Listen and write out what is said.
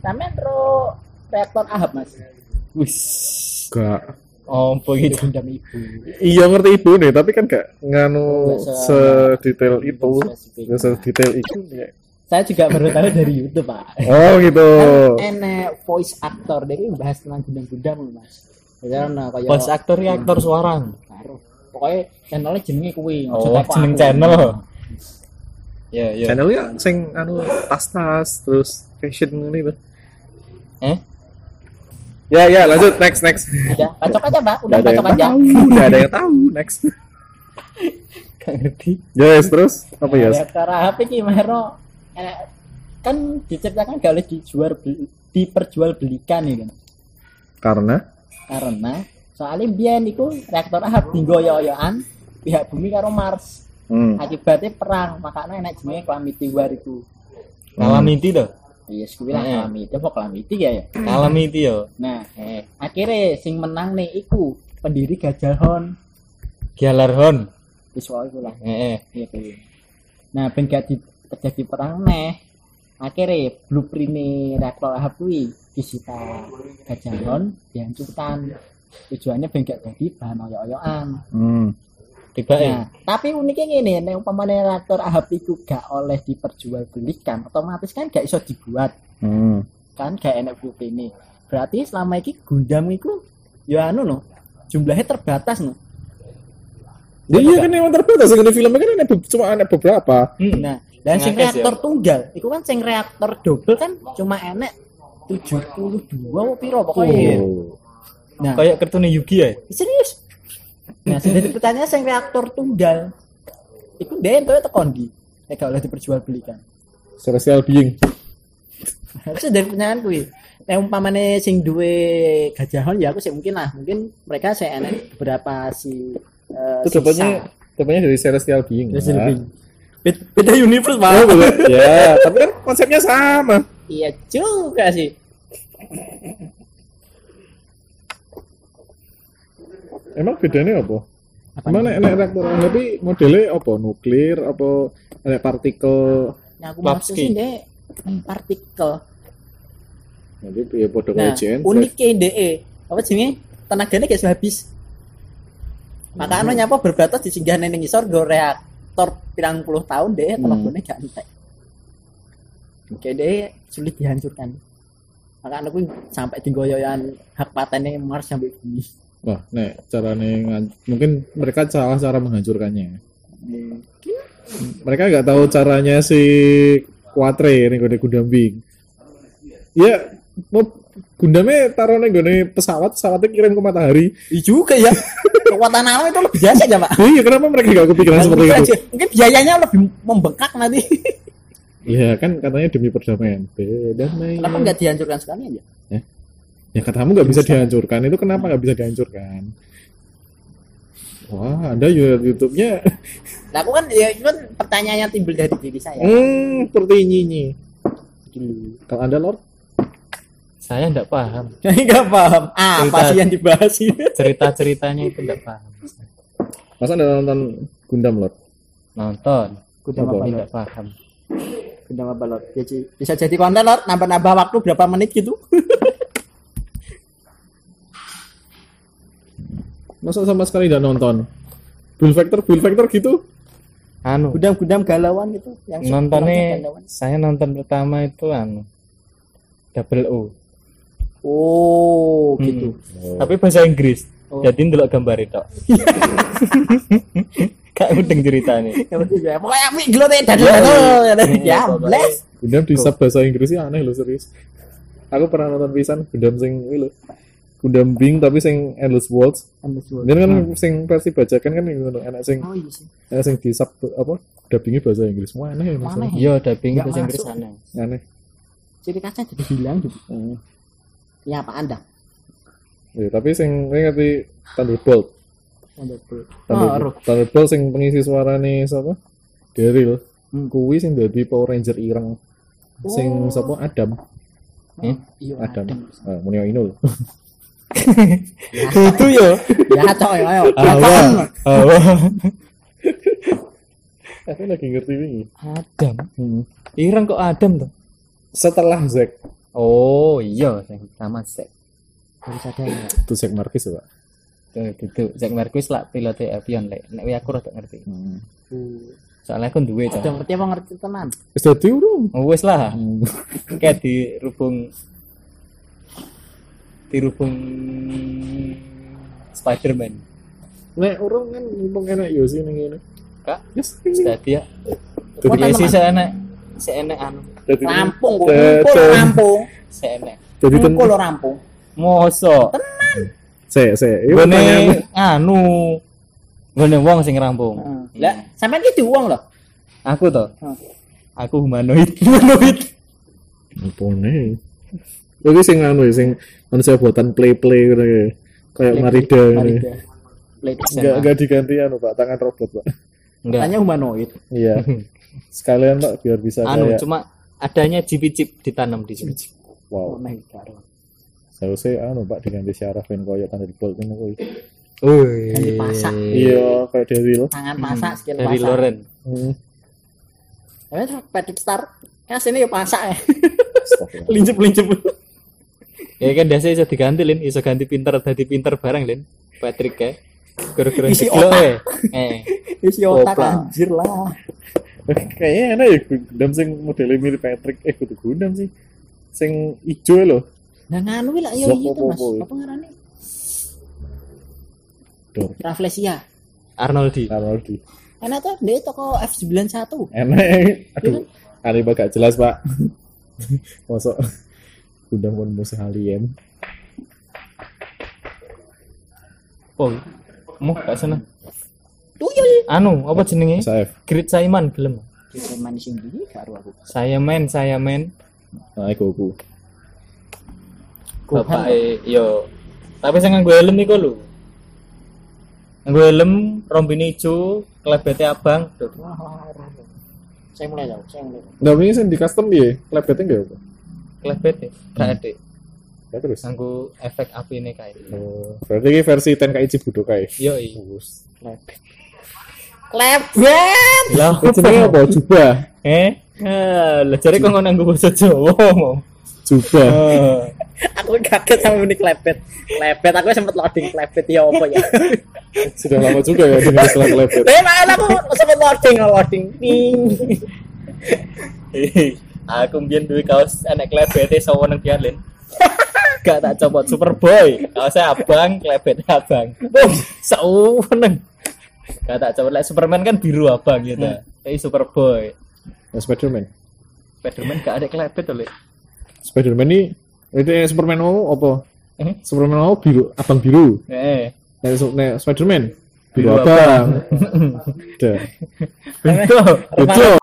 Sampeyan ro reaktor Ahab, Mas. Wis. Gak. Oh, begitu. Gundam ibu. Iya ngerti ibu nih, tapi kan gak nganu Nggak se- sedetail itu, spesifik. nggak sedetail itu. ya. Saya juga baru tahu dari YouTube, Pak. Oh gitu. Kan enek voice actor dia ini bahas tentang gundam-gundam loh, Mas. Jadi ana kaya Voice actor ya aktor suara. Karo. Pokoknya channelnya jenenge kuwi. Oh, jeneng aku. channel. Ya, ya. Channelnya sing anu tas-tas terus fashion ini tuh. Eh? Ya ya lanjut next next. Udah, bacok aja, Pak. Udah Gak ada yang bacok aja. tahu, gak ada yang tahu next. Gak ngerti. Yes terus apa ya? Reaktor Ahab iki mero enek kan diceritakan gak boleh dijual beli, diperjualbelikan ya kan. Karena Karena soalnya biyen iku reaktor Ahab dinggoyo-yoan pihak bumi karo Mars. hmm. Akibatnya perang, makanya enek jenenge Calamity War iku. Calamity tuh. Iya, lah Hmm. Calamity, apa Calamity ya ya? Calamity yo. Nah, eh, akhirnya sing menang nih iku pendiri Gajalhon. Gialarhon. Wis wae iku lah. Eh, eh. Iya kuwi. Nah, ben gak di, terjadi perang neh. Akhirnya blueprint reaktor Ahab kuwi disita Gajalhon dihancurkan. Tujuannya ben gak jadi bahan oyo-oyoan. Hmm. Tiba Nah, ya. tapi uniknya gini, nek umpamane reaktor Ahab iku gak oleh diperjualbelikan, otomatis kan gak iso dibuat. Hmm. kan gak enak bukti ini berarti selama ini Gundam itu ya anu no jumlahnya terbatas no Ya, iya kan emang terbatas di filmnya kan ada cuma ada beberapa. Hmm. nah dan sing Ngakes reaktor tunggal itu kan sing reaktor double kan cuma enek 72 apa piro pokoknya Oh. nah Kayak kartun Yugi ya. serius nah jadi pertanyaan sing reaktor tunggal itu dia itu tekon di nek gak oleh diperjualbelikan Celestial being. harusnya dari pertanyaan kuwi Nek umpamane sing duwe gajahon ya aku sih mungkin lah mungkin mereka saya enek beberapa si eh, Itu dapatnya dari celestial being. Terus Nah. lebih beda, universe Oh, pak betul. ya, tapi kan konsepnya sama. iya juga sih Emang bedanya apa? Apa Emang nek nek reaktor tapi modelnya apa? Nuklir apa? Nek partikel Nah, aku maksud sih deh hmm, partikel. Nanti ya podo nah kayak Gen unik DE apa sih tenaganya gak habis. Maka anu nyapa berbatas di singgah neng isor go reaktor pirang puluh tahun deh Hmm. tenaganya gak entek. Oke deh sulit dihancurkan. Maka anu kuwi sampai tinggoyoyan hak patennya Mars sampai bumi Wah, nek ngan- mungkin mereka salah cara menghancurkannya. Mereka nggak tahu caranya si Quatre ini gue Gundambing. Ya, mau Gundamnya taruh nih gue pesawat, pesawatnya kirim ke matahari. Iya juga ya kekuatan alam itu lebih biasa ya pak Iya, kenapa mereka nggak kepikiran seperti Mungkin itu? aja- mungkin biayanya lebih membengkak nanti Iya, kan katanya demi perdamaian. Berdamaian. kenapa nggak dihancurkan sekali aja Ya katamu nggak bisa dihancurkan, itu kenapa nggak bisa dihancurkan? Wah, ada YouTube-nya. nah aku kan ya itu kan pertanyaannya timbul dari diri saya Hmm, seperti nyinyi. Kalau anda Lord, Saya enggak paham. nggak paham apa Cerita. sih yang dibahas ini Cerita-ceritanya itu enggak paham. masa anda nonton Gundam Lord? Nonton, Gundam Apa? apa enggak paham. Gundam apa Lord? Jadi, bisa jadi konten Lord, nambah-nambah waktu berapa menit gitu. Masa sama sekali tidak nonton? Bull Factor, Bull Factor gitu? Anu, Gundam-gundam galauan gitu. Yang nontonnya saya nonton pertama itu anu Double O. Oh, Hmm. gitu. Tapi bahasa Inggris. Oh. Jadi ndelok gambar itu. Kak mudeng ceritanya. Ya, Pokoknya ambil glote dan Iya, ya, iya. ya, bless. Gundam di sub bahasa Inggrisnya aneh loh serius. Aku pernah nonton pisan Gundam sing ini loh. Gundam Bing tapi sing Endless Worlds. Ini kan sing versi bajakan kan yang enak sing Oh iya sih. enak sing di sub apa dubbingnya bahasa Inggris. Wah aneh ya Aneh. masalah. Iya, dubbing bahasa Inggris aneh. Aneh. Ciri khasnya jadi hilang gitu. Hmm. Ya apa Anda? Ya, tapi sing ini ngerti Thunderbolt. Thunderbolt. Oh, Thunderbolt, Thunderbolt sing pengisi suarane siapa? Daryl. Hmm. Kuwi sing dadi Power Ranger ireng. Sing Oh. siapa? Adam. Eh? Iya, Adam. Adam. Ah, Munio Inul. Itu yo. Ya, coy, ayo. Awal. Awal. Aku lagi ngerti ini. Adam. Hmm. Ireng kok Adam tuh. Setelah Zack. Oh iya, yang pertama Zack. Harus ada yang Itu Zack Marquez ya, Pak. Tuh, itu Zack Marquez lah pilotnya Avion lek. Nek aku rada ngerti. Hmm. Soalnya aku duwe cah. ngerti apa ngerti tenan? Wis dadi urung. Wis lah. Kayak dirubung dirubung Spiderman. Nek urung kan mumpung enak yo sih ning ngene. Kak, dadi ya. Dadi Ya sih seenek seenek anu, dadi Rampung kok. Eh, eh. rampung. dadi ten Engko lho rampung. Mosok se se. Gone pertanyaan anu Gone wong sing rampung. Heeh. Lah, sampean ki diuang lho. Aku to. Aku humanoid. Humanoid. apa nih? Lagi sing anu ya, sing manusia buatan play play gitu ya. Kayak Marida. ini. Marida. Play Enggak enggak diganti anu Pak, tangan robot Pak. Enggak. Tanya humanoid. Iya. Sekalian Pak biar bisa Anu kayak cuma adanya chip-chip ditanam di sini. Oh, wow. nah, karo. Seharusnya anu Pak diganti syaraf ben koyo Thunderbolt ngono kuwi. Woi. Ganti pasak. Iya, kayak Daryl. Tangan pasak, skill Dari pasak. Loren. Hmm. Ya, Patrick Star. Kan sini ya pasak ya. Astagfirullah. Ya kan biasa iso diganti lin, iso ganti pinter dadi pinter bareng lin. Patrick kayak gara-gara Isi jeglok otak. eh. Eh. Isi otak anjir lah. Kayaknya enak ya Gundam sing modelnya mirip Patrick. Eh, kudu Gundam sih. Sing ijo lho. Nah nganu lah ya Zok itu Mas. apa-apa. Apa ngarane? Dor. Rafflesia. Arnoldi. Arnoldi. Enak tuh dia toko F91. Enak. Aduh. Kali gak jelas, Pak. Masuk Gundam pun musuh alien. Oh. Mau gak sana. Tuyul. Anu, apa jenenge? SF. Grid Saiman gelem. Kita manis ini karo aku. Saya men, saya men. Nah, Goku. Bapak eh yo. Tapi sing nganggo helm iku lho. Nganggo helm rombine ijo, klebete abang. Wah. Saya mulai tau, saya mulai ini sing di custom ya, klebetnya enggak apa? Klebete, gak ada. Ya terus. Nganggo efek api ini kae. Oh, berarti ini versi Tenkaichi Budokai. Yo i. Klebet. Lah Itu jenenge apa? Jubah. Eh, ah, lah jare kok nganggo basa Jawa. Jubah. Ah. Aku kaget sama ini klebet. Klebet aku sempet loading klebet ya apa ya. Sudah lama juga ya dengan istilah klebet. Tapi malah aku sempet loading loading. Eh, Aku mbiyen duwe kaos enek klebete sawo nang Bialin. Gak tak copot Superboy. Kaosnya abang, klebet abang. Boom, seneng. Gak tak copot lek Superman kan biru abang gitu. Tapi Superboy. Nah, Spiderman. Spiderman gak ada klebet Lek. Spiderman ini itu yang Superman mau apa? Eh? Superman mau biru, abang biru. Eh, Nah, so- nah, Spiderman biru abang. Betul. Betul.